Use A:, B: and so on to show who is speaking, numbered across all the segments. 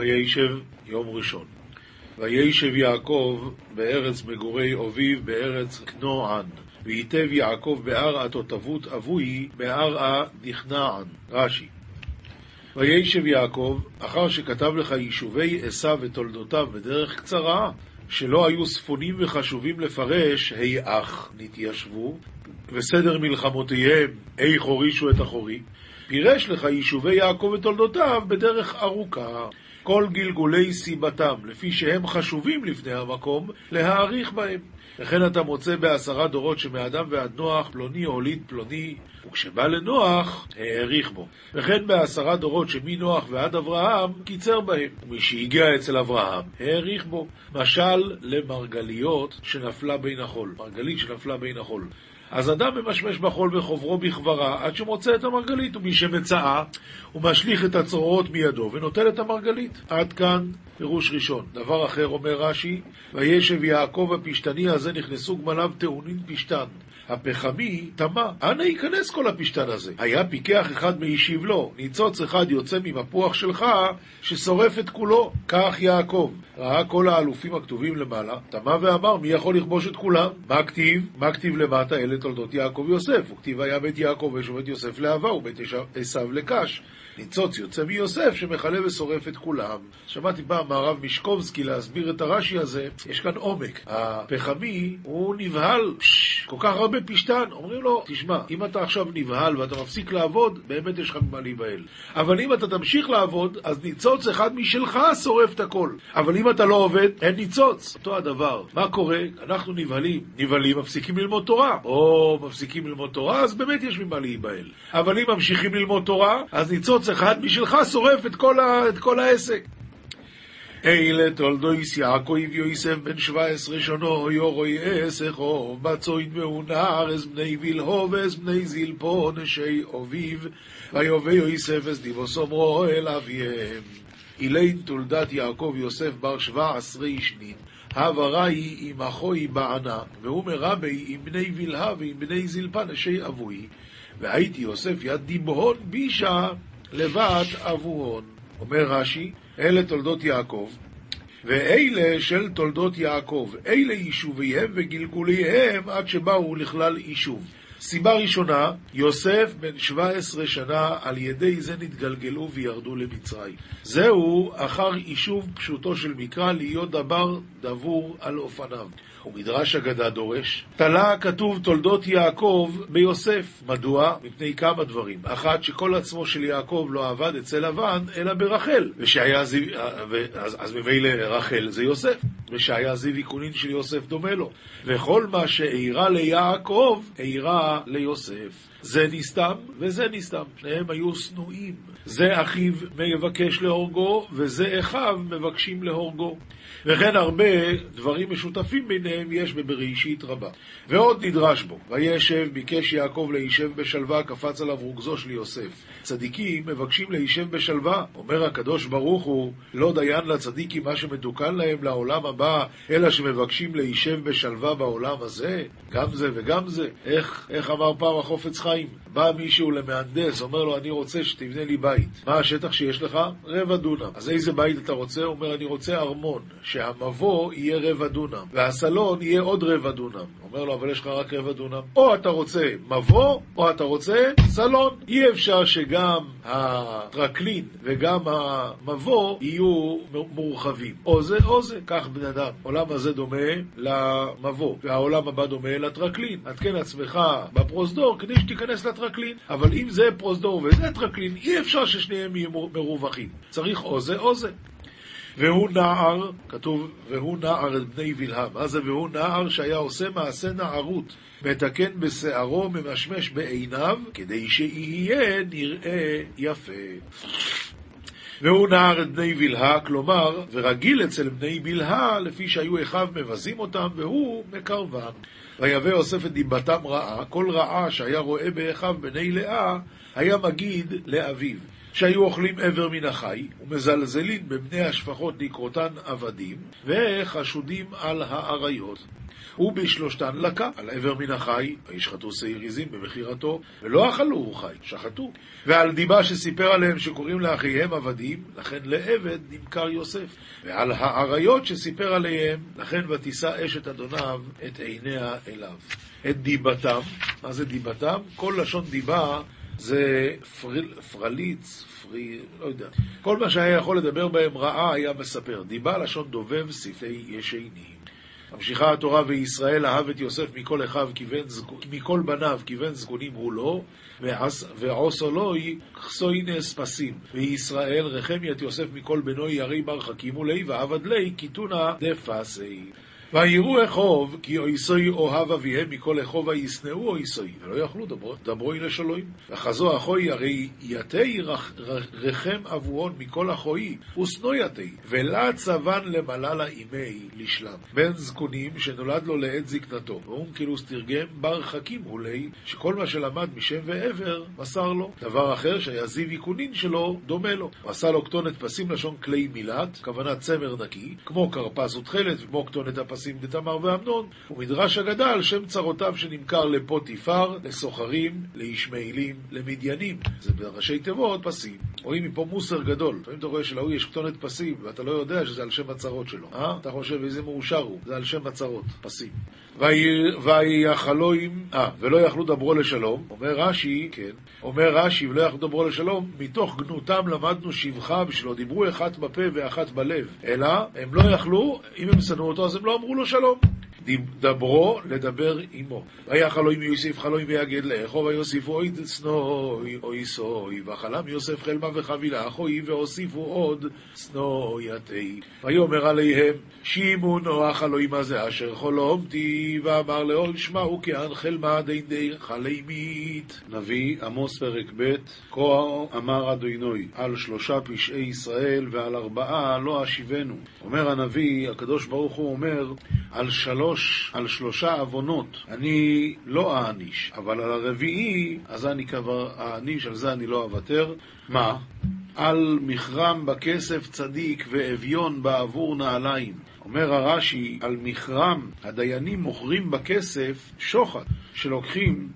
A: וישב יום ראשון. וישב יעקב בארץ מגורי אביו בארץ כנוען. ויתב יעקב בארעה תותבות אבוי בארעה דכנען. רש"י. וישב יעקב, אחר שכתב לך יישובי עשיו ותולדותיו בדרך קצרה, שלא היו ספונים וחשובים לפרש, היי אך נתיישבו, וסדר מלחמותיהם, אי חורישו את אחורי, פירש לך יישובי יעקב ותולדותיו בדרך ארוכה. כל גלגולי סיבתם, לפי שהם חשובים לפני המקום, להאריך בהם. וכן אתה מוצא בעשרה דורות שמאדם ועד נוח פלוני הוליד פלוני, וכשבא לנוח, האריך בו. וכן בעשרה דורות שמנוח ועד אברהם, קיצר בהם. ומשהגיע אצל אברהם, האריך בו. משל למרגליות שנפלה בין החול. מרגלית שנפלה בין החול. אז אדם ממשמש בחול וחוברו בכברה עד שמוצא את המרגלית, ומי שמצאה, הוא משליך את הצרורות מידו ונוטל את המרגלית. עד כאן פירוש ראשון. דבר אחר אומר רש"י, וישב יעקב הפשתני הזה נכנסו גמליו טעונין פשתן. הפחמי טמא, אנה ייכנס כל הפשתן הזה? היה פיקח אחד מהשיב לו, ניצוץ אחד יוצא ממפוח שלך, ששורף את כולו. כך יעקב. ראה כל האלופים הכתובים למעלה, טמא ואמר, מי יכול לכבוש את כולם? מה כתיב? מה כתיב למטה? אלה תולדות יעקב יוסף. וכתיב היה בית יעקב ושובט יוסף לאהבה ובית עשיו לקש. ניצוץ יוצא מיוסף שמכלה ושורף את כולם. שמעתי פעם מהרב מישקובסקי להסביר את הרש"י הזה, יש כאן עומק. הפחמי הוא נבהל, כל כך הרבה פשטן. אומרים לו, תשמע, אם אתה עכשיו נבהל ואתה מפסיק לעבוד, באמת יש לך ממה להיבהל. אבל אם אתה תמשיך לעבוד, אז ניצוץ אחד משלך שורף את הכל. אבל אם אתה לא עובד, אין ניצוץ. אותו הדבר. מה קורה? אנחנו נבהלים. נבהלים, מפסיקים ללמוד תורה. או מפסיקים ללמוד תורה, אז באמת יש ממה להיבהל. אבל אם ממשיכים ללמוד תורה, אז ניצוץ אחד משלך שורף את כל, ה... את כל העסק. אלה תולדויס יעקב יוסף בן שבע עשרה שונו יורוי אסכו בצוין והונערס בני וילהובס בני זילפו נשי אביב ויובא יוסף אס דיבו סומרו אל אביהם. אילין תולדת יעקב יוסף בר שבע עשרה שנין העבראי עם אחוי בענה והוא מרבי עם בני וילהה ועם בני זילפה נשי אבוי. והייתי יוסף יד דיבהון בישה לבת אבוהון אומר רש"י אלה תולדות יעקב, ואלה של תולדות יעקב, אלה יישוביהם וגלגוליהם עד שבאו לכלל יישוב. סיבה ראשונה, יוסף בן 17 שנה, על ידי זה נתגלגלו וירדו למצרים. זהו אחר יישוב פשוטו של מקרא, להיות דבר דבור על אופניו. ומדרש אגדה דורש, תלה כתוב תולדות יעקב ביוסף. מדוע? מפני כמה דברים. אחת, שכל עצמו של יעקב לא עבד אצל לבן, אלא ברחל. ושהיה. אז, אז ממילא רחל זה יוסף. ושהיה זיו עיקונין של יוסף דומה לו. וכל מה שאירע ליעקב, אירע ליוסף. זה נסתם וזה נסתם, שניהם היו שנואים. זה אחיו מבקש להורגו, וזה אחיו מבקשים להורגו. וכן הרבה דברים משותפים ביניהם יש בבראשית רבה. ועוד נדרש בו, וישב, ביקש יעקב להישב בשלווה, קפץ עליו רוגזו של יוסף. צדיקים מבקשים להישב בשלווה. אומר הקדוש ברוך הוא, לא דיין לצדיקים מה שמתוקן להם לעולם הבא, אלא שמבקשים להישב בשלווה בעולם הזה. גם זה וגם זה. איך, איך אמר פעם החופץ חיים? בא מישהו למהנדס, אומר לו, אני רוצה שתבנה לי בית. מה השטח שיש לך? רבע דונם. אז איזה בית אתה רוצה? הוא אומר, אני רוצה ארמון, שהמבוא יהיה רבע דונם, והסלון יהיה עוד רבע דונם. אומר לו, אבל יש לך רק רבע דונם. או אתה רוצה מבוא, או אתה רוצה סלון. אי אפשר שגם הטרקלין וגם המבוא יהיו מורחבים. או זה או זה. כך בן אדם. עולם הזה דומה למבוא, והעולם הבא דומה לטרקלין. עדכן עצמך בפרוזדור כדי שתיכנס לטרקלין. אבל אם זה פרוזדור וזה טרקלין, אי אפשר ששניהם יהיו מרווחים. צריך או זה או זה. והוא נער, כתוב, והוא נער את בני וילהם. מה זה והוא נער שהיה עושה מעשה נערות, מתקן בשערו, ממשמש בעיניו, כדי שיהיה נראה יפה. והוא נער את בני בלהה, כלומר, ורגיל אצל בני בלהה, לפי שהיו אחיו מבזים אותם, והוא מקרבם. ויבא יוסף את דיבתם רעה, כל רעה שהיה רואה באחיו בני לאה, היה מגיד לאביו. שהיו אוכלים עבר מן החי, ומזלזלים בבני השפחות לקרותן עבדים, וחשודים על האריות. ובשלושתן לקה על עבר מן החי, וישחטו שעיר עזים במכירתו, ולא אכלו חי, שחטו. ועל דיבה שסיפר עליהם שקוראים לאחיהם עבדים, לכן לעבד נמכר יוסף. ועל האריות שסיפר עליהם, לכן ותישא אשת אדוניו את עיניה אליו. את דיבתם, מה זה דיבתם? כל לשון דיבה זה פריל, פרליץ, פרי, לא יודע. כל מה שהיה יכול לדבר בהם רעה היה מספר. דיבה לשון דובב, ספי ישנים. ממשיכה התורה וישראל אהב את יוסף מכל אחיו כבן זקו, מכל בניו כבן זקונים הוא לו, ועושו לו חסוינס פסים. וישראל רחם את יוסף מכל בנוי ירי בר חכימו לי ועבד לי קיתונה דפסי. ויראו אחיו, כי אויסוי אוהב אביהם מכל אחיו וישנאו אויסוי, ולא יכלו דברוי לשלוים. וחזו אחוי הרי יתי רחם אבוהון מכל אחוי, ושנוא יתי, ולה צבן למללה אימי לשלם. בן זקונים שנולד לו לעת זקנתו. ואונקילוס תרגם בר חכים הולי, שכל מה שלמד משם ועבר, מסר לו. דבר אחר שהיה זיו ייקונין שלו, דומה לו. הוא עשה לו כתונת פסים לשון כלי מילת, כוונת צמר נקי, כמו כרפס ותכלת, וכמו כתונת הפסים. נכסים דתמר ואמנון, ומדרש אגדה על שם צרותיו שנמכר לפוטיפר, לסוחרים, לישמעאלים, למדיינים. זה בראשי תיבות פסים. רואים מפה מוסר גדול. לפעמים אתה רואה שלהוא יש כתונת פסים, ואתה לא יודע שזה על שם הצרות שלו. אה? אתה חושב איזה מאושר הוא, זה על שם הצרות, פסים. ויחלוים, אה, ולא יכלו דברו לשלום, אומר רש"י, כן, אומר רש"י, ולא יכלו דברו לשלום, מתוך גנותם למדנו שבחה בשלו, דיברו אחת בפה ואחת בלב, אלא הם לא יכלו, אם הם שנאו אותו אז הם לא אמרו לו שלום. דברו לדבר עמו. ויח אלוהים יוסיף חלוים ויגד לאכו ויוסיפו אוי צנוי אוי סוי וחלם יוסף חלמה וחבילה אחוי והוסיפו עוד צנויתי. ויאמר עליהם שימו נוח אלוהים הזה אשר חולומתי ואמר לאול שמעו כען חלמה דין די חלימית. נביא עמוס פרק ב' כה אמר אדינוי על שלושה פשעי ישראל ועל ארבעה לא אשיבנו. אומר הנביא הקדוש ברוך הוא אומר על שלוש שלוש, על שלושה עוונות אני לא אעניש, אבל על הרביעי, אז אני כבר אעניש, על זה אני לא אוותר. מה? על מכרם בכסף צדיק ואביון בעבור נעליים. אומר הרש"י, על מכרם הדיינים מוכרים בכסף שוחד, שלוקחים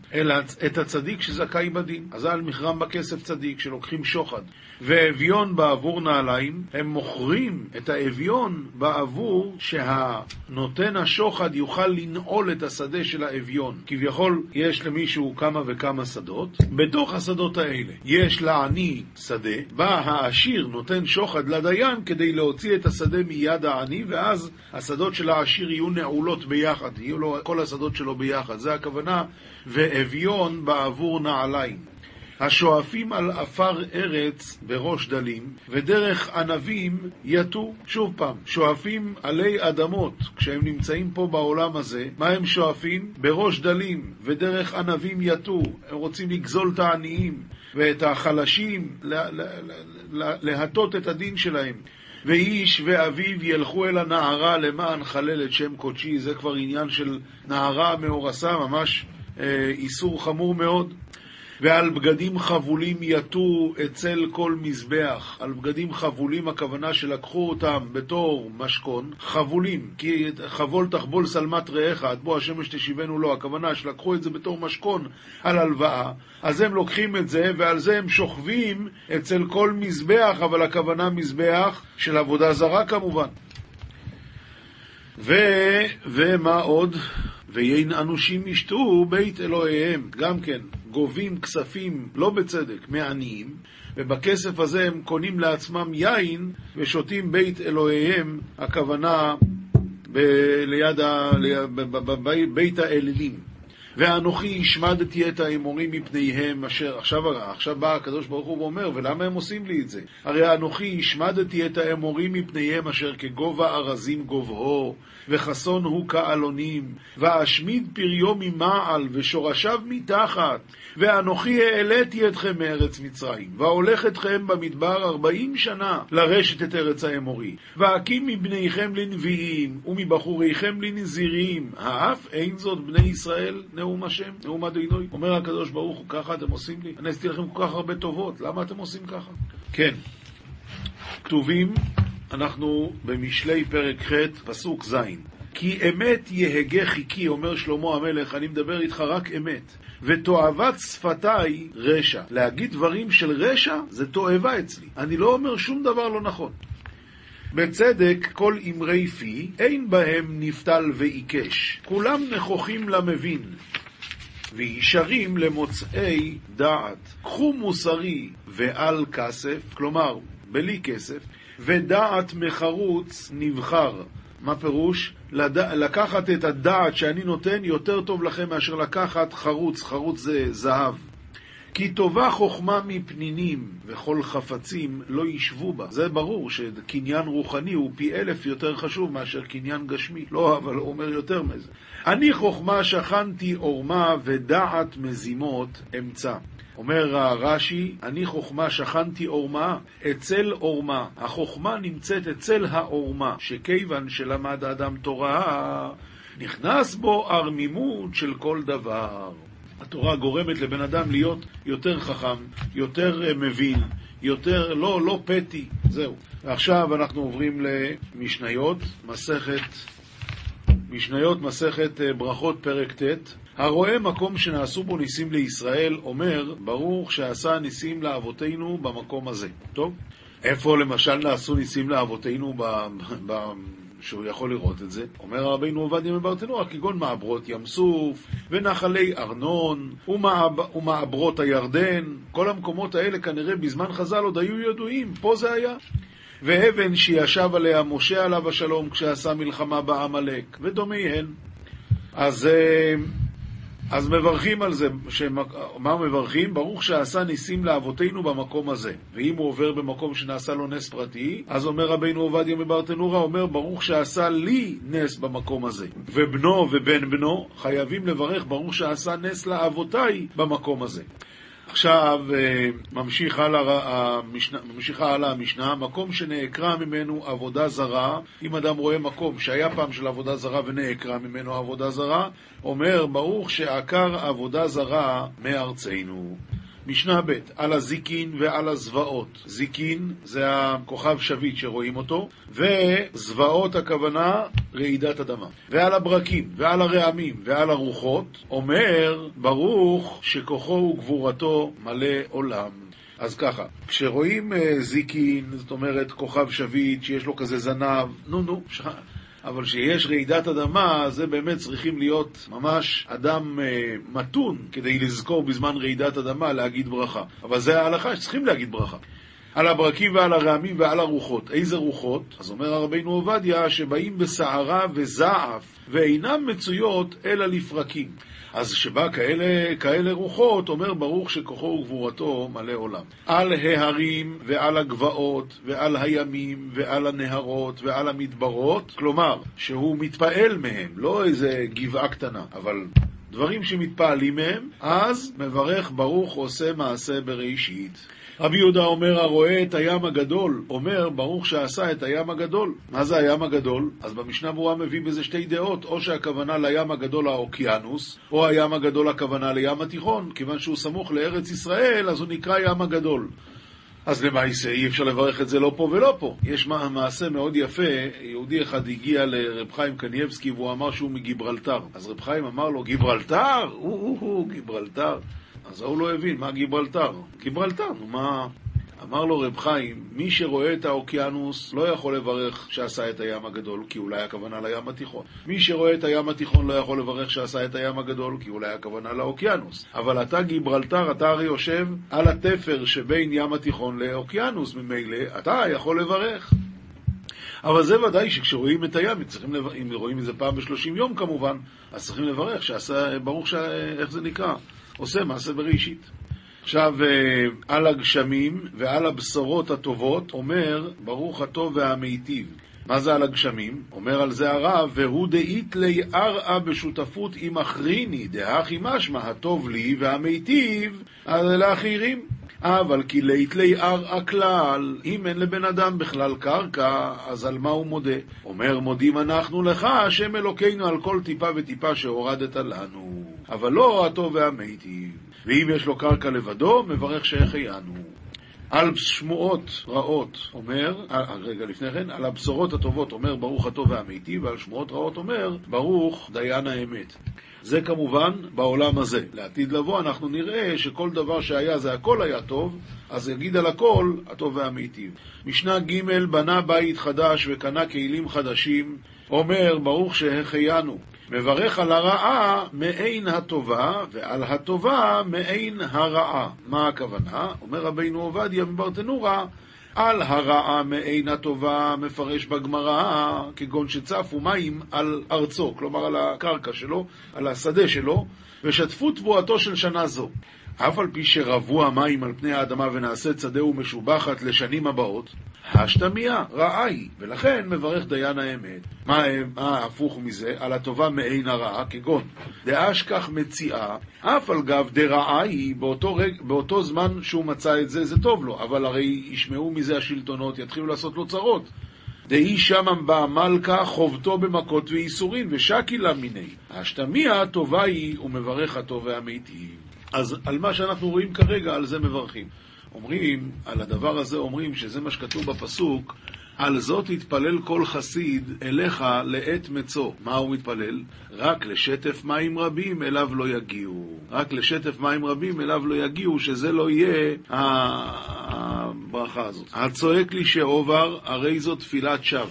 A: את הצדיק שזכאי בדין. על מכרם בכסף צדיק, שלוקחים שוחד. ואביון בעבור נעליים, הם מוכרים את האביון בעבור שהנותן השוחד יוכל לנעול את השדה של האביון. כביכול יש למישהו כמה וכמה שדות, בתוך השדות האלה יש לעני שדה, בא העשיר נותן שוחד לדיין כדי להוציא את השדה מיד העני, ואז השדות של העשיר יהיו נעולות ביחד, יהיו לו כל השדות שלו ביחד. זה הכוונה, ואביון בעבור נעליים. השואפים על עפר ארץ בראש דלים, ודרך ענבים יטו. שוב פעם, שואפים עלי אדמות, כשהם נמצאים פה בעולם הזה, מה הם שואפים? בראש דלים, ודרך ענבים יטו. הם רוצים לגזול את העניים ואת החלשים, להטות את הדין שלהם. ואיש ואביו ילכו אל הנערה למען חלל את שם קודשי, זה כבר עניין של נערה מאורסה, ממש אה, איסור חמור מאוד. ועל בגדים חבולים יטו אצל כל מזבח. על בגדים חבולים הכוונה שלקחו אותם בתור משכון, חבולים, כי חבול תחבול שלמת רעך, עד בוא השמש תשיבנו לו, הכוונה שלקחו את זה בתור משכון על הלוואה, אז הם לוקחים את זה ועל זה הם שוכבים אצל כל מזבח, אבל הכוונה מזבח של עבודה זרה כמובן. ו... ומה עוד? ויין אנושים ישתו בית אלוהיהם, גם כן, גובים כספים לא בצדק מעניים, ובכסף הזה הם קונים לעצמם יין ושותים בית אלוהיהם, הכוונה ב- ליד ה- בבית האלילים. ואנוכי השמדתי את האמורים מפניהם אשר... עכשיו, עכשיו בא הקדוש ברוך הוא ואומר, ולמה הם עושים לי את זה? הרי אנוכי השמדתי את האמורים מפניהם אשר כגובה ארזים גובהו, וחסון הוא כעלונים, ואשמיד פריו ממעל, ושורשיו מתחת, ואנוכי העליתי אתכם מארץ מצרים, והולך אתכם במדבר ארבעים שנה לרשת את ארץ האמורי, ואקים מבניכם לנביאים, ומבחוריכם לנזירים, האף אין זאת בני ישראל נאום השם, נאום אדינוי. אומר הקדוש ברוך הוא, ככה אתם עושים לי? אני עשיתי לכם כל כך הרבה טובות, למה אתם עושים ככה? כן, כתובים, אנחנו במשלי פרק ח', פסוק ז', כי אמת יהגה חיכי, אומר שלמה המלך, אני מדבר איתך רק אמת. ותועבת שפתיי רשע. להגיד דברים של רשע זה תועבה אצלי. אני לא אומר שום דבר לא נכון. בצדק כל אמרי פי, אין בהם נפתל ועיקש. כולם נכוחים למבין, וישרים למוצאי דעת. קחו מוסרי ועל כסף, כלומר, בלי כסף, ודעת מחרוץ נבחר. מה פירוש? לד... לקחת את הדעת שאני נותן יותר טוב לכם מאשר לקחת חרוץ, חרוץ זה זהב. כי טובה חוכמה מפנינים וכל חפצים לא ישבו בה. זה ברור שקניין רוחני הוא פי אלף יותר חשוב מאשר קניין גשמי. לא, אבל הוא אומר יותר מזה. אני חוכמה שכנתי עורמה ודעת מזימות אמצע. אומר רש"י, אני חוכמה שכנתי עורמה, אצל עורמה. החוכמה נמצאת אצל העורמה, שכיוון שלמד האדם תורה, נכנס בו ערמימות של כל דבר. התורה גורמת לבן אדם להיות יותר חכם, יותר אה, מבין, יותר, לא, לא פטי, זהו. ועכשיו אנחנו עוברים למשניות, מסכת, משניות, מסכת אה, ברכות, פרק ט'. הרואה מקום שנעשו בו ניסים לישראל, אומר, ברוך שעשה ניסים לאבותינו במקום הזה. טוב? איפה למשל נעשו ניסים לאבותינו ב... ב... שהוא יכול לראות את זה. אומר רבינו עובדיה מברטנורה, כגון מעברות ים סוף, ונחלי ארנון, ומעב, ומעברות הירדן, כל המקומות האלה כנראה בזמן חז"ל עוד היו ידועים, פה זה היה. ואבן שישב עליה משה עליו השלום כשעשה מלחמה בעמלק, ודומיהן. אז אה, אז מברכים על זה, מה מברכים? ברוך שעשה ניסים לאבותינו במקום הזה. ואם הוא עובר במקום שנעשה לו נס פרטי, אז אומר רבינו עובדיה מברטנורה, אומר ברוך שעשה לי נס במקום הזה. ובנו ובן בנו חייבים לברך ברוך שעשה נס לאבותיי במקום הזה. עכשיו אה, ממשיך הלאה המשנה, ממשיכה הלאה המשנה, מקום שנעקרה ממנו עבודה זרה, אם אדם רואה מקום שהיה פעם של עבודה זרה ונעקרה ממנו עבודה זרה, אומר ברוך שעקר עבודה זרה מארצנו. משנה ב', על הזיקין ועל הזוועות. זיקין זה הכוכב שביט שרואים אותו, וזוועות הכוונה רעידת אדמה. ועל הברקים, ועל הרעמים, ועל הרוחות, אומר ברוך שכוחו וגבורתו מלא עולם. אז ככה, כשרואים uh, זיקין, זאת אומרת כוכב שביט שיש לו כזה זנב, נו נו, אבל כשיש רעידת אדמה, זה באמת צריכים להיות ממש אדם אה, מתון כדי לזכור בזמן רעידת אדמה להגיד ברכה. אבל זה ההלכה שצריכים להגיד ברכה. על הברקים ועל הרעמים ועל הרוחות. איזה רוחות? אז אומר הרבינו עובדיה שבאים בסערה וזעף ואינם מצויות אלא לפרקים. אז שבא כאלה, כאלה רוחות, אומר ברוך שכוחו וגבורתו מלא עולם. על ההרים ועל הגבעות ועל הימים ועל הנהרות ועל המדברות, כלומר, שהוא מתפעל מהם, לא איזה גבעה קטנה, אבל דברים שמתפעלים מהם, אז מברך ברוך עושה מעשה בראשית. רבי יהודה אומר, הרואה את הים הגדול, אומר, ברוך שעשה את הים הגדול. מה זה הים הגדול? אז במשנה ברורה מביא בזה שתי דעות, או שהכוונה לים הגדול האוקיינוס, או הים הגדול הכוונה לים התיכון. כיוון שהוא סמוך לארץ ישראל, אז הוא נקרא ים הגדול. אז למעשה אי אפשר לברך את זה לא פה ולא פה. יש מעשה מאוד יפה, יהודי אחד הגיע לרב חיים קנייבסקי והוא אמר שהוא מגיברלטר. אז רב חיים אמר לו, גיברלטר? או-הו-הו, גיברלטר. אז ההוא לא הבין, מה גיברלטר? גיברלטר, נו מה... אמר לו רב חיים, מי שרואה את האוקיינוס לא יכול לברך שעשה את הים הגדול, כי אולי הכוונה לים התיכון. מי שרואה את הים התיכון לא יכול לברך שעשה את הים הגדול, כי אולי הכוונה לאוקיינוס. אבל אתה גיברלטר, אתה הרי יושב על התפר שבין ים התיכון לאוקיינוס, ממילא אתה יכול לברך. אבל זה ודאי שכשרואים את הים, צריכים לברך, אם רואים את זה פעם בשלושים יום כמובן, אז צריכים לברך, שעשה, ברוך ש... איך זה נקרא? עושה מעשה בראשית. עכשיו, אה, על הגשמים ועל הבשורות הטובות, אומר, ברוך הטוב והמיטיב. מה זה על הגשמים? אומר על זה הרב, והוא דאית לי ארעה בשותפות עם אחריני, דהכי משמע, הטוב לי והמיטיב לאחרים. אבל כי לית לי ארעה כלל, אם אין לבן אדם בכלל קרקע, אז על מה הוא מודה? אומר, מודים אנחנו לך, השם אלוקינו, על כל טיפה וטיפה שהורדת לנו. אבל לא הטוב והמיטיב. ואם יש לו קרקע לבדו, מברך שהחיינו. על שמועות רעות אומר, אה, רגע לפני כן, על הבשורות הטובות אומר ברוך הטוב והמיטיב, ועל שמועות רעות אומר ברוך דיין האמת. זה כמובן בעולם הזה. לעתיד לבוא אנחנו נראה שכל דבר שהיה זה הכל היה טוב, אז יגיד על הכל הטוב והמיטיב. משנה ג' בנה בית חדש וקנה כלים חדשים, אומר ברוך שהחיינו. מברך על הרעה מעין הטובה, ועל הטובה מעין הרעה. מה הכוונה? אומר רבינו עובדיה מברטנורה, על הרעה מעין הטובה מפרש בגמרא, כגון שצפו מים על ארצו, כלומר על הקרקע שלו, על השדה שלו, ושטפו תבואתו של שנה זו. אף על פי שרבו המים על פני האדמה ונעשית שדהו משובחת לשנים הבאות, השתמיה, רעה היא, ולכן מברך דיין האמת. מה, מה הפוך מזה? על הטובה מעין הרעה, כגון דאשכח מציאה, אף על גב דרעה היא, באותו, רג, באותו זמן שהוא מצא את זה, זה טוב לו, אבל הרי ישמעו מזה השלטונות, יתחילו לעשות לו צרות. דהי שמם בעמלכה חובטו במכות וייסורין, ושקי לה מיני. השתמיה טובה היא, ומברך הטוב והמיטיב. אז על מה שאנחנו רואים כרגע, על זה מברכים. אומרים, על הדבר הזה אומרים שזה מה שכתוב בפסוק, על זאת יתפלל כל חסיד אליך לעת מצוא. מה הוא מתפלל? רק לשטף מים רבים אליו לא יגיעו. רק לשטף מים רבים אליו לא יגיעו, שזה לא יהיה הברכה הזאת. הצועק לי שעובר, הרי זו תפילת שווא.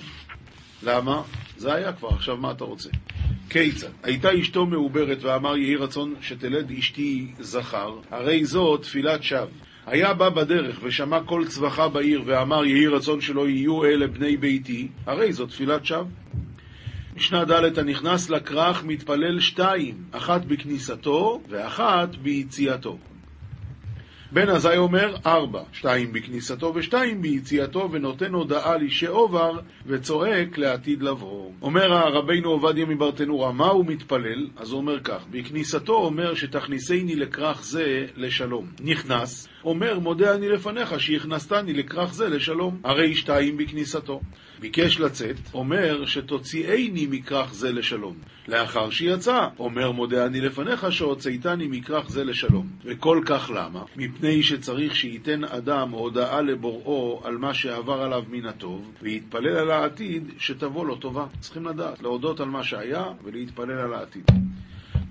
A: למה? זה היה כבר, עכשיו מה אתה רוצה? כיצד? הייתה אשתו מעוברת ואמר יהי רצון שתלד אשתי זכר, הרי זו תפילת שווא. היה בא בדרך ושמע כל צווחה בעיר ואמר יהי רצון שלא יהיו אלה בני ביתי, הרי זו תפילת שווא. משנה ד' הנכנס לכרך מתפלל שתיים, אחת בכניסתו ואחת ביציאתו. בן עזאי אומר ארבע, שתיים בכניסתו ושתיים ביציאתו, ונותן הודעה לישי עובר וצועק לעתיד לבוא. אומר הרבינו עובדיה מברטנורה, מה הוא מתפלל? אז הוא אומר כך, בכניסתו אומר שתכניסני לכרך זה לשלום. נכנס, אומר מודה אני לפניך שהכנסתני לכרך זה לשלום. הרי שתיים בכניסתו. ביקש לצאת, אומר שתוציאני מכרך זה לשלום. לאחר שיצא, אומר מודה אני לפניך שהוצאתני מכרך זה לשלום. וכל כך למה? מפני שצריך שייתן אדם הודעה לבוראו על מה שעבר עליו מן הטוב, ויתפלל על העתיד שתבוא לו טובה. צריכים לדעת, להודות על מה שהיה ולהתפלל על העתיד.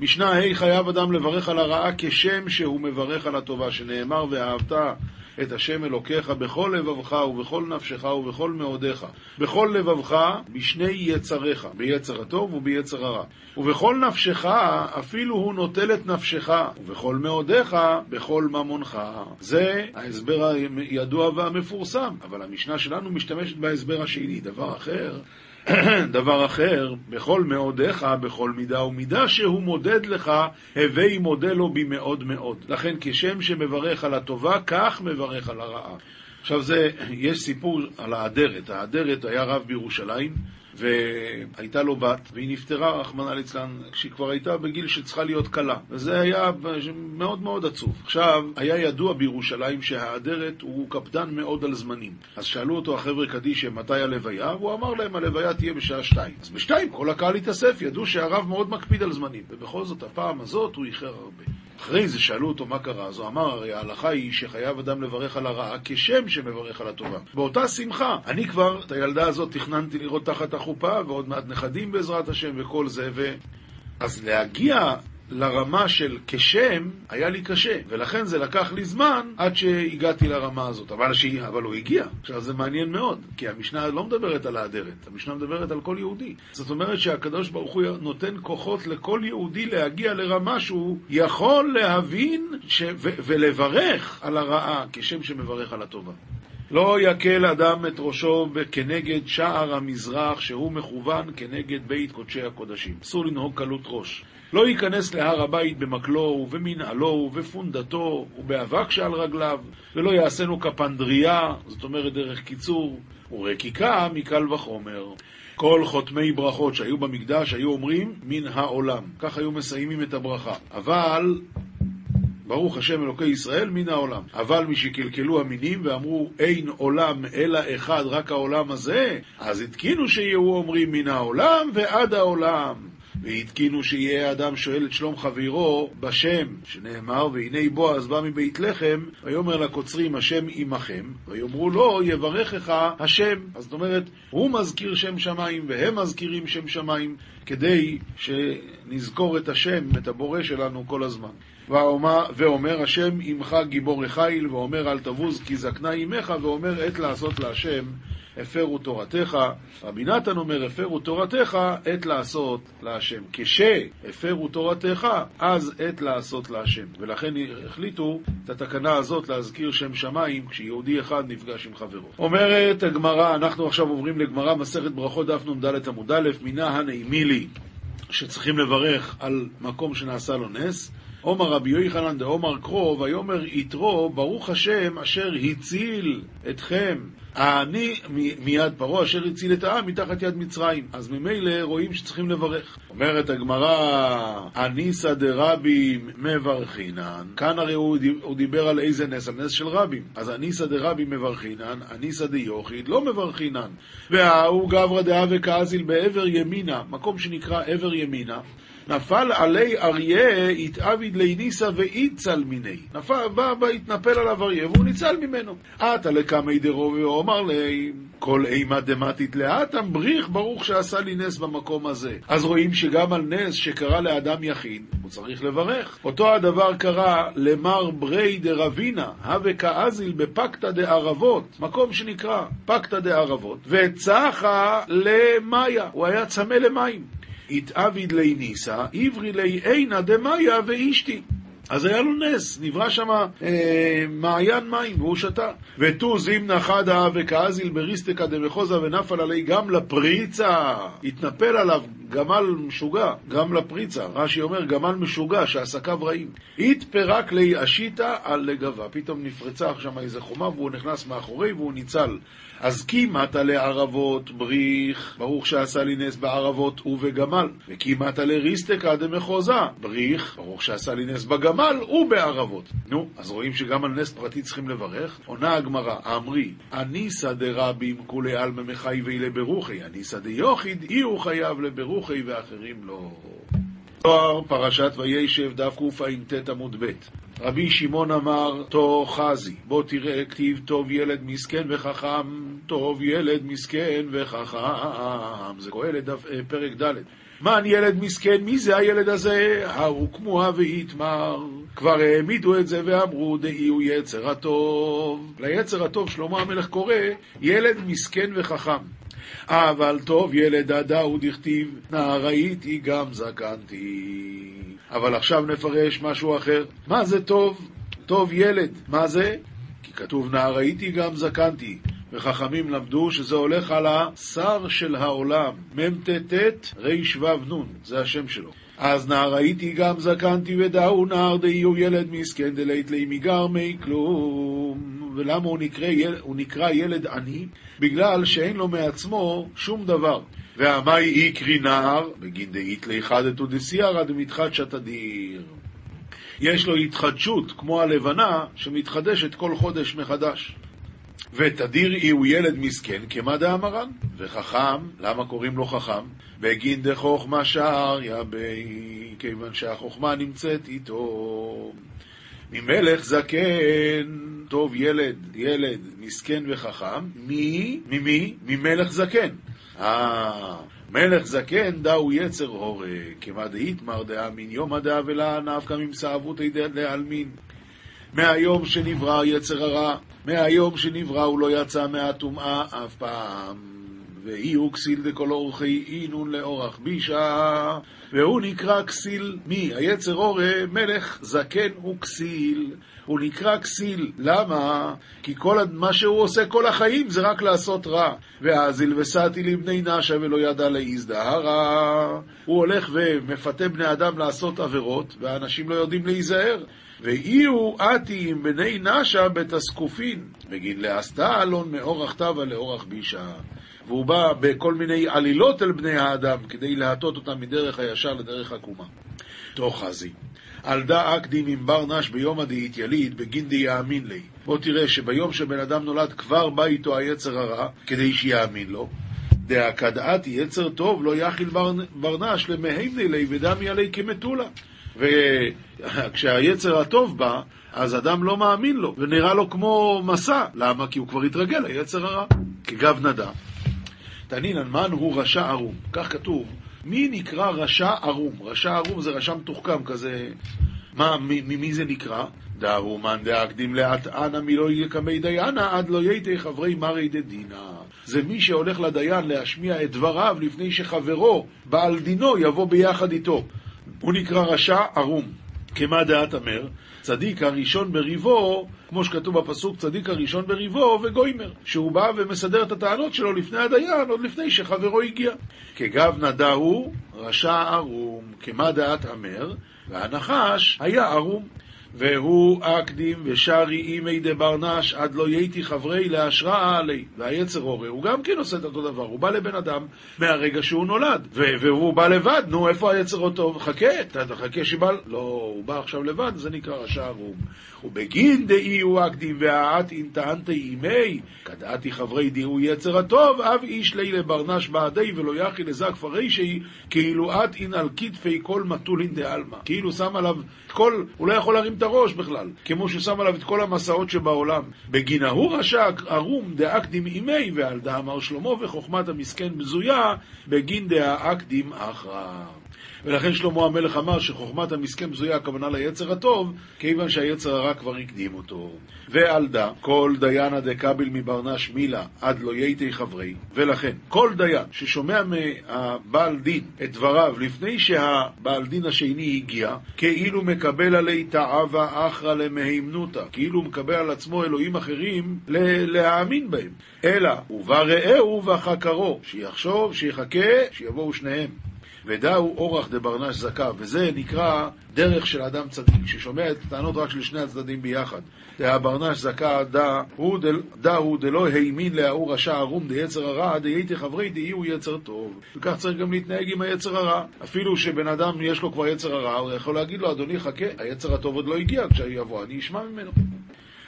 A: משנה ה' חייב אדם לברך על הרעה כשם שהוא מברך על הטובה, שנאמר ואהבת את השם אלוקיך בכל לבבך ובכל נפשך ובכל מאודיך, בכל לבבך בשני יצריך, ביצר הטוב וביצר הרע. ובכל נפשך אפילו הוא נוטל את נפשך, ובכל מאודיך בכל ממונך. זה ההסבר הידוע והמפורסם, אבל המשנה שלנו משתמשת בהסבר השני, דבר אחר. דבר אחר, בכל מאודיך, בכל מידה ומידה שהוא מודד לך, הווי מודה לו במאוד מאוד. לכן כשם שמברך על הטובה, כך מברך על הרעה. עכשיו זה, יש סיפור על האדרת. האדרת היה רב בירושלים, והייתה לו בת, והיא נפטרה, רחמנא ליצלן, כשהיא כבר הייתה בגיל שצריכה להיות כלה. וזה היה מאוד מאוד עצוב. עכשיו, היה ידוע בירושלים שהאדרת הוא קפדן מאוד על זמנים. אז שאלו אותו החבר'ה קדישא מתי הלוויה, והוא אמר להם הלוויה תהיה בשעה שתיים. אז בשתיים כל הקהל התאסף, ידעו שהרב מאוד מקפיד על זמנים. ובכל זאת, הפעם הזאת הוא איחר הרבה. אחרי זה שאלו אותו מה קרה, אז הוא אמר, הרי ההלכה היא שחייב אדם לברך על הרעה כשם שמברך על הטובה. באותה שמחה, אני כבר את הילדה הזאת תכננתי לראות תחת החופה, ועוד מעט נכדים בעזרת השם וכל זה, ו... אז להגיע לרמה של כשם היה לי קשה, ולכן זה לקח לי זמן עד שהגעתי לרמה הזאת. אבל, ש... אבל הוא הגיע. עכשיו זה מעניין מאוד, כי המשנה לא מדברת על האדרת, המשנה מדברת על כל יהודי. זאת אומרת שהקדוש ברוך הוא נותן כוחות לכל יהודי להגיע לרמה שהוא יכול להבין ש... ו... ולברך על הרעה כשם שמברך על הטובה. לא יקל אדם את ראשו כנגד שער המזרח, שהוא מכוון כנגד בית קודשי הקודשים. אסור לנהוג קלות ראש. לא ייכנס להר הבית במקלו ובמנהלו ובפונדתו ובאבק שעל רגליו, ולא יעשינו כפנדריה, זאת אומרת דרך קיצור, ורקיקה מקל וחומר. כל חותמי ברכות שהיו במקדש היו אומרים מן העולם. כך היו מסיימים את הברכה. אבל ברוך השם אלוקי ישראל מן העולם. אבל משקלקלו המינים ואמרו אין עולם אלא אחד, רק העולם הזה, אז התקינו שיהיו אומרים מן העולם ועד העולם. והתקינו שיהיה אדם שואל את שלום חברו בשם, שנאמר, והנה בועז בא מבית לחם, ויאמר לקוצרים השם עמכם, ויאמרו לו יברכך השם. אז זאת אומרת, הוא מזכיר שם שמיים והם מזכירים שם שמיים, כדי שנזכור את השם, את הבורא שלנו כל הזמן. ואומר השם עמך גיבור חיל, ואומר אל תבוז כי זקנה עמך, ואומר עת לעשות להשם הפרו תורתך. רבי נתן אומר הפרו תורתך, עת לעשות להשם. כשהפרו תורתך, אז עת לעשות להשם. ולכן החליטו את התקנה הזאת להזכיר שם שמיים כשיהודי אחד נפגש עם חברו. אומרת הגמרא, אנחנו עכשיו עוברים לגמרא מסכת ברכות דף נ"ד עמוד א', מינה הנעימי לי שצריכים לברך על מקום שנעשה לו נס. עומר רבי יוחנן דעומר קרוא, ויאמר יתרו, ברוך השם אשר הציל אתכם. העני מיד פרעה אשר הציל את העם מתחת יד מצרים. אז ממילא רואים שצריכים לברך. אומרת הגמרא, הניסא דרבים מברכינן. כאן הרי הוא, דיבר על איזה נס? על נס של רבים. אז הניסא דרבים מברכינן, הניסא דיוחיד לא מברכינן. וההוא גברא דאה וכאזיל בעבר ימינה, מקום שנקרא עבר ימינה. נפל עלי אריה, התעביד לי ניסה ואיצל מיני. נפל, בא, בא, התנפל עליו אריה, והוא ניצל ממנו. עתה לקמי דרו ואומר לי, כל אימה דמתית לאטם בריך, ברוך שעשה לי נס במקום הזה. אז רואים שגם על נס שקרה לאדם יחיד, הוא צריך לברך. אותו הדבר קרה למר ברי דרבינה, הווה כאזיל בפקתא דערבות, מקום שנקרא פקתא דערבות, וצחה למאיה, הוא היה צמא למים. התעביד לי ניסה, עברי לי עינה דמיה ואשתי. אז היה לו נס, נברא שם אה, מעיין מים והוא שתה. ותו זימנה חדה וכאזיל בריסטקה דמחוזה ונפל עלי גם לפריצה. התנפל עליו גמל משוגע, גם לפריצה. רש"י אומר גמל משוגע שעסקיו רעים. התפרק לי אשיתא על לגבה. פתאום נפרצה שם איזה חומה והוא נכנס מאחורי והוא ניצל. אז כמעט לערבות בריך, ברוך שעשה לי נס בערבות ובגמל. וכמעט לריסטקא דמחוזה, בריך, ברוך שעשה לי נס בגמל ובערבות. נו, אז רואים שגם על נס פרטי צריכים לברך. עונה הגמרא, אמרי, אניסא דרבים כולי עלמא מחייבי לברוכי, אניסא דיוחיד, אי הוא חייב לברוכי ואחרים לא. תואר פרשת וישב דף קע"ט עמוד ב' רבי שמעון אמר, תו חזי, בוא תראה, כתיב טוב ילד מסכן וחכם, טוב ילד מסכן וחכם. זה קהלת אה, פרק ד'. מן ילד מסכן, מי זה הילד הזה? הרוקמוה ויתמר. כבר העמידו את זה ואמרו, דאי הוא יצר הטוב. ליצר הטוב שלמה המלך קורא, ילד מסכן וחכם. אבל טוב ילד הדאו דכתיב, נער הייתי גם זקנתי. אבל עכשיו נפרש משהו אחר. מה זה טוב? טוב ילד. מה זה? כי כתוב נער הייתי גם זקנתי. וחכמים למדו שזה הולך על השר של העולם, מ"ט ר"ו נ', זה השם שלו. אז נער הייתי גם זקנתי ודאו נער דהיו ילד מסכן דלית לי מגרמי כלום. ולמה הוא נקרא, הוא נקרא ילד עני? בגלל שאין לו מעצמו שום דבר. והמאי איקרי נער, בגין דאית ליחדתו דסיירא דמתחדשת אדיר. יש לו התחדשות, כמו הלבנה, שמתחדשת כל חודש מחדש. ותדיר אי הוא ילד מסכן, כמה דאמרן? וחכם, למה קוראים לו חכם? בגין דחוכמה שעריה בי, כיוון שהחוכמה נמצאת איתו. ממלך זקן, טוב ילד, ילד, מסכן וחכם, מי? ממי? ממלך זקן. אה, מלך זקן דאו יצר הורה, כמה דאיתמר דאמין יומא דאה ולה נפקא ממסעבותא דעלמין. מהיום שנברא יצר הרע, מהיום שנברא הוא לא יצא מהטומאה אף פעם. ואי הוא כסיל דכל אורחי אינון לאורח בישה, והוא נקרא כסיל מי? היצר אורה מלך זקן הוא כסיל. הוא נקרא כסיל. למה? כי כל מה שהוא עושה כל החיים זה רק לעשות רע. ואז הלבסתי לבני נשה ולא ידע להזדהרה. הוא הולך ומפתה בני אדם לעשות עבירות, והאנשים לא יודעים להיזהר. ואי הוא עתי עם בני נשה בתסקופין, בגין לאסתה אלון מאורח טבע לאורח בישה. והוא בא בכל מיני עלילות אל בני האדם כדי להטות אותם מדרך הישר לדרך עקומה. תוך חזי. על דא אקדים עם בר נש ביום הדאית יליד, בגין דיאמין לי. בוא תראה שביום שבן אדם נולד כבר בא איתו היצר הרע, כדי שיאמין לו. דאקדעתי יצר טוב לא יכיל ברנש למהימני לי ודמי עלי כמטולה. וכשהיצר הטוב בא, אז אדם לא מאמין לו, ונראה לו כמו מסע. למה? כי הוא כבר התרגל ליצר הרע, כגב נדע. תנינן מן הוא רשע ערום, כך כתוב. מי נקרא רשע ערום? רשע ערום זה רשע מתוחכם כזה. מה, ממי זה נקרא? דארומן דאקדים לאט אנא מלא יקמי דיינה עד לא ייתי חברי מרי דדינה. זה מי שהולך לדיין להשמיע את דבריו לפני שחברו, בעל דינו, יבוא ביחד איתו. הוא נקרא רשע ערום. כמה דעת אמר? צדיק הראשון בריבו, כמו שכתוב בפסוק, צדיק הראשון בריבו וגוימר, שהוא בא ומסדר את הטענות שלו לפני הדיין, עוד לפני שחברו הגיע. כגב נדע הוא, רשע ערום, כמה דעת אמר, והנחש היה ערום. והוא אקדים ושרי אימי דברנש עד לא יהייתי חברי להשראה עלי. והיצר הורה, הוא גם כן עושה את אותו דבר, הוא בא לבן אדם מהרגע שהוא נולד, והוא בא לבד, נו, איפה היצר אותו? חכה, תחכה שבא... לא, הוא בא עכשיו לבד, זה נקרא רשע ערום. ובגין דאי הוא אקדים והאט אין טענתי אימי, כדעתי חברי הוא יצר הטוב, אב איש לי לברנש בעדי ולא יחי לזק פרישי, כאילו את אין על כתפי כל מטולין דעלמא. כאילו שם עליו כל, הוא לא יכול להרים את הראש בכלל, כמו ששם עליו את כל המסעות שבעולם. בגין ההוא רשע ערום דאקדים אימי, ועל דא אמר שלמה וחוכמת המסכן בזויה, בגין דאקדים אחרא. ולכן שלמה המלך אמר שחוכמת המסכן בזויה הכוונה ליצר הטוב, כיוון שהיצר הרע כבר הקדים אותו. ועל דא, כל דיינה דקביל מברנש מילה עד לא ייתי חברי, ולכן כל דיין ששומע מהבעל דין את דבריו לפני שהבעל דין השני הגיע, כאילו מקבל עלי תאווה אחרא למהימנותא, כאילו מקבל על עצמו אלוהים אחרים להאמין בהם. אלא, ובא רעהו וחקרו, שיחשוב, שיחכה, שיבואו שניהם. ודאו אורח דברנש זכה, וזה נקרא דרך של אדם צדיק, ששומע את הטענות רק של שני הצדדים ביחד. דהברנש זכה דא הוא דלא האמין להוא רשע ערום דיצר הרע, דייתי חברי דהי הוא יצר טוב. וכך צריך גם להתנהג עם היצר הרע. אפילו שבן אדם יש לו כבר יצר הרע, הוא יכול להגיד לו, אדוני חכה, היצר הטוב עוד לא הגיע, כשיבוא אני אשמע ממנו.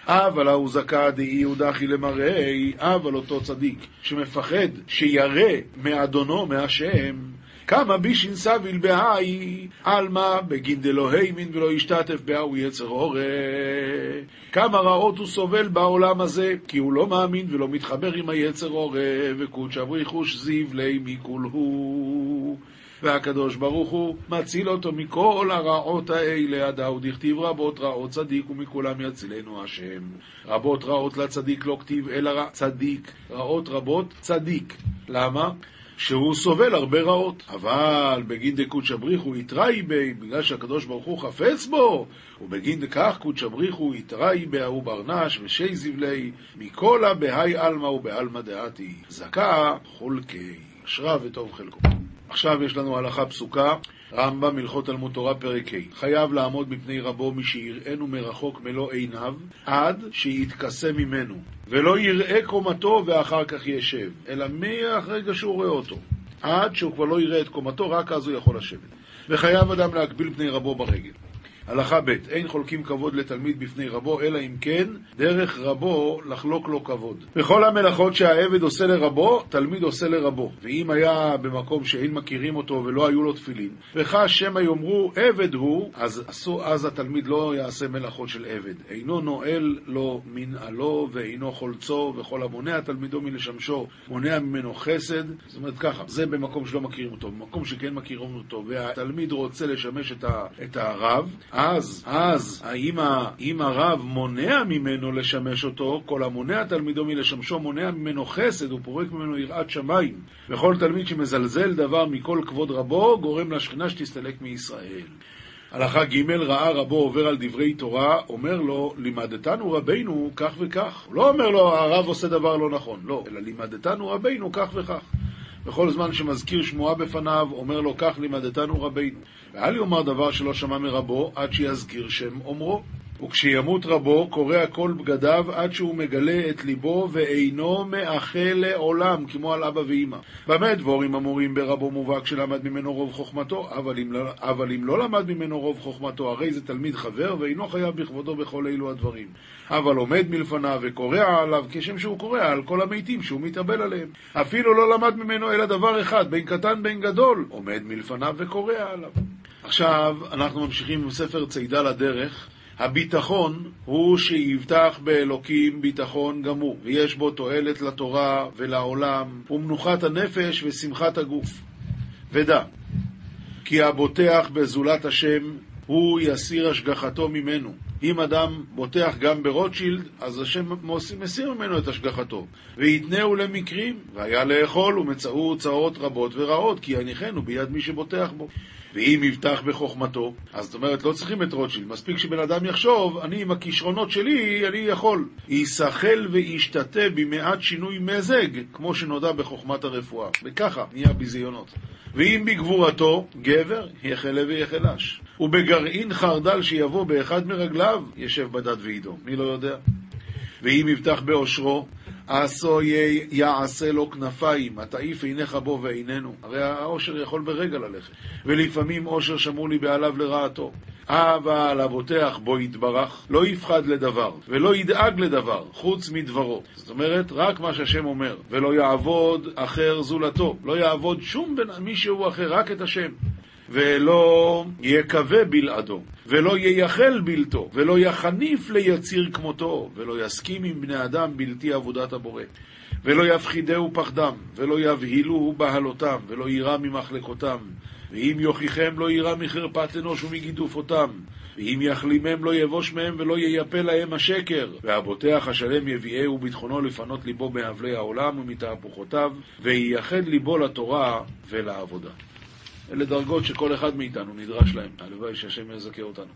A: אבל ההוא זכה דאי הוא דחי למראי, אבל אותו צדיק שמפחד שירא מאדונו, מהשם, כמה בישין סביל בהאי, עלמא בגין דלא הימין ולא השתתף בהאו יצר הורה. כמה רעות הוא סובל בעולם הזה, כי הוא לא מאמין ולא מתחבר עם היצר הורה, וקודש אבריחוש זיו לי מכול הוא. והקדוש ברוך הוא מציל אותו מכל הרעות האלה, הדאו דכתיב רבות רעות צדיק ומכולם יצילנו השם. רבות רעות לצדיק לא כתיב אלא צדיק, רעות רבות צדיק. למה? שהוא סובל הרבה רעות. אבל בגין דקודשא בריחו יתראי בי, בגלל שהקדוש ברוך הוא חפץ בו, ובגין דכך קודשא בריחו יתראי בהוא ברנש ושי זבלי, מכל בהאי עלמא ובעלמא דעתי. זכה חולקי, אשרה וטוב חלקו. עכשיו יש לנו הלכה פסוקה, רמב"ם, הלכות תלמוד תורה, פרק ה' חייב לעמוד מפני רבו מי שיראנו מרחוק מלוא עיניו, עד שיתכסה ממנו, ולא יראה קומתו ואחר כך ישב, אלא מהרגע שהוא רואה אותו, עד שהוא כבר לא יראה את קומתו, רק אז הוא יכול לשבת. וחייב אדם להגביל פני רבו ברגל. הלכה ב' אין חולקים כבוד לתלמיד בפני רבו, אלא אם כן דרך רבו לחלוק לו כבוד. בכל המלאכות שהעבד עושה לרבו, תלמיד עושה לרבו. ואם היה במקום שאין מכירים אותו ולא היו לו תפילין, וחש שמא יאמרו עבד הוא, אז, עשו, אז התלמיד לא יעשה מלאכות של עבד. אינו נועל לו מנעלו ואינו חולצו, וכל המונע תלמידו מלשמשו, מונע ממנו חסד. זאת אומרת ככה, זה במקום שלא מכירים אותו. במקום שכן מכירים אותו, והתלמיד רוצה לשמש את, ה, את הרב, אז, אז, האם, האם הרב מונע ממנו לשמש אותו, כל המונע תלמידו מלשמשו מונע ממנו חסד, הוא פורק ממנו יראת שמיים. וכל תלמיד שמזלזל דבר מכל כבוד רבו, גורם לשכינה שתסתלק מישראל. הלכה ג' ראה רבו עובר על דברי תורה, אומר לו, לימדתנו רבינו כך וכך. הוא לא אומר לו, הרב עושה דבר לא נכון, לא, אלא לימדתנו רבינו כך וכך. בכל זמן שמזכיר שמועה בפניו, אומר לו, כך לימדתנו רבינו. ואל יאמר דבר שלא שמע מרבו, עד שיזכיר שם אומרו. וכשימות רבו, קורע כל בגדיו עד שהוא מגלה את ליבו ואינו מאחל לעולם, כמו על אבא ואמא. במה דבורים אמורים ברבו מובהק שלמד ממנו רוב חוכמתו, אבל אם, לא, אבל אם לא למד ממנו רוב חוכמתו, הרי זה תלמיד חבר ואינו חייב בכבודו בכל אלו הדברים. אבל עומד מלפניו וקורע עליו, כשם שהוא קורע על כל המתים שהוא מתאבל עליהם. אפילו לא למד ממנו אלא דבר אחד, בין קטן בין גדול, עומד מלפניו וקורע עליו. עכשיו, אנחנו ממשיכים עם ספר צידה לדרך. הביטחון הוא שיבטח באלוקים ביטחון גמור, ויש בו תועלת לתורה ולעולם, ומנוחת הנפש ושמחת הגוף. ודע, כי הבוטח בזולת השם, הוא יסיר השגחתו ממנו. אם אדם בוטח גם ברוטשילד, אז השם מסיר ממנו את השגחתו. ויתנהו למקרים, והיה לאכול, ומצאו צרות רבות ורעות, כי יניחנו ביד מי שבוטח בו. ואם יבטח בחוכמתו, אז זאת אומרת, לא צריכים את רוטשילד, מספיק שבן אדם יחשוב, אני עם הכישרונות שלי, אני יכול. ייסחל וישתתה במעט שינוי מזג, כמו שנודע בחוכמת הרפואה. וככה נהיה ביזיונות. ואם בגבורתו, גבר, יחלה ויחלש. ובגרעין חרדל שיבוא באחד מרגליו, ישב בדד ועידו. מי לא יודע? ואם יבטח באושרו, עשו יעשה לו כנפיים, התעיף עיניך בו ועיננו. הרי העושר יכול ברגע ללכת. ולפעמים עושר שמור לי בעליו לרעתו. אבל הבוטח בו יתברך, לא יפחד לדבר, ולא ידאג לדבר, חוץ מדברו. זאת אומרת, רק מה שהשם אומר, ולא יעבוד אחר זולתו. לא יעבוד שום בן מישהו אחר, רק את השם. ולא יקווה בלעדו, ולא ייחל בלתו, ולא יחניף ליציר כמותו, ולא יסכים עם בני אדם בלתי עבודת הבורא. ולא יפחידהו פחדם, ולא יבהילוהו בהלותם, ולא יירא ממחלקותם. ואם יוכיחם לא יירא מחרפת אנוש ומגידופותם. ואם יחלימם לא יבוש מהם ולא ייפה להם השקר. והבוטח השלם יביאהו ביטחונו לפנות ליבו מאבלי העולם ומתהפוכותיו, וייחד ליבו לתורה ולעבודה. אלה דרגות שכל אחד מאיתנו נדרש להם. הלוואי שהשם יזכה אותנו.